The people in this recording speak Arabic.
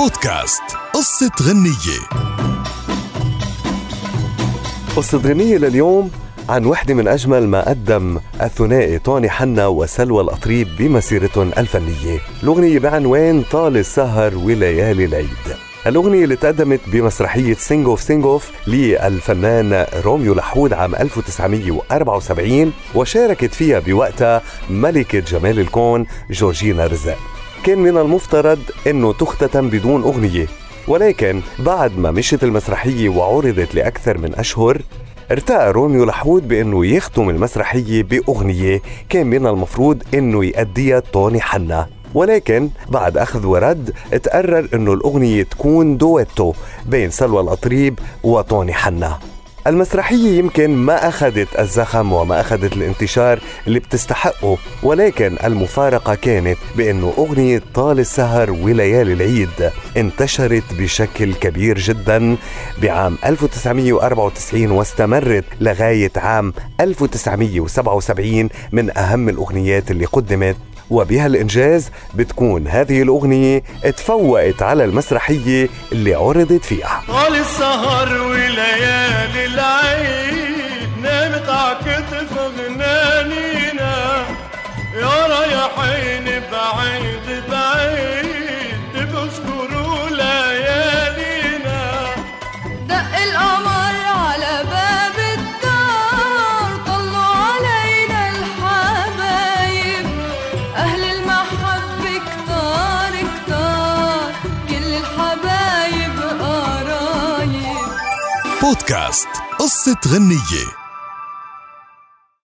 بودكاست. قصة غنية. قصة غنية لليوم عن وحدة من أجمل ما قدم الثنائي طوني حنا وسلوى الأطريب بمسيرتهم الفنية. الأغنية بعنوان طال السهر وليالي العيد. الأغنية اللي تقدمت بمسرحية Sing أوف للفنان روميو لحود عام 1974 وشاركت فيها بوقتها ملكة جمال الكون جورجينا رزق. كان من المفترض إنه تختتم بدون أغنية. ولكن بعد ما مشت المسرحية وعرضت لأكثر من أشهر ارتأى روميو لحود بإنه يختم المسرحية بأغنية كان من المفروض إنه يأديها توني حنا. ولكن بعد أخذ ورد تقرر إنه الأغنية تكون duetto بين سلوى الأطريب وتوني حنا. المسرحية يمكن ما أخذت الزخم وما أخذت الانتشار اللي بتستحقه ولكن المفارقة كانت بأنه أغنية طال السهر وليالي العيد انتشرت بشكل كبير جدا بعام 1994 واستمرت لغاية عام 1977 من أهم الأغنيات اللي قدمت وبهالإنجاز بتكون هذه الأغنية تفوقت على المسرحية اللي عرضت فيها. طال السهر وليالي العيد نامت عكتف غنانينا يا رايحين بعيد بودكاست قصة غنية.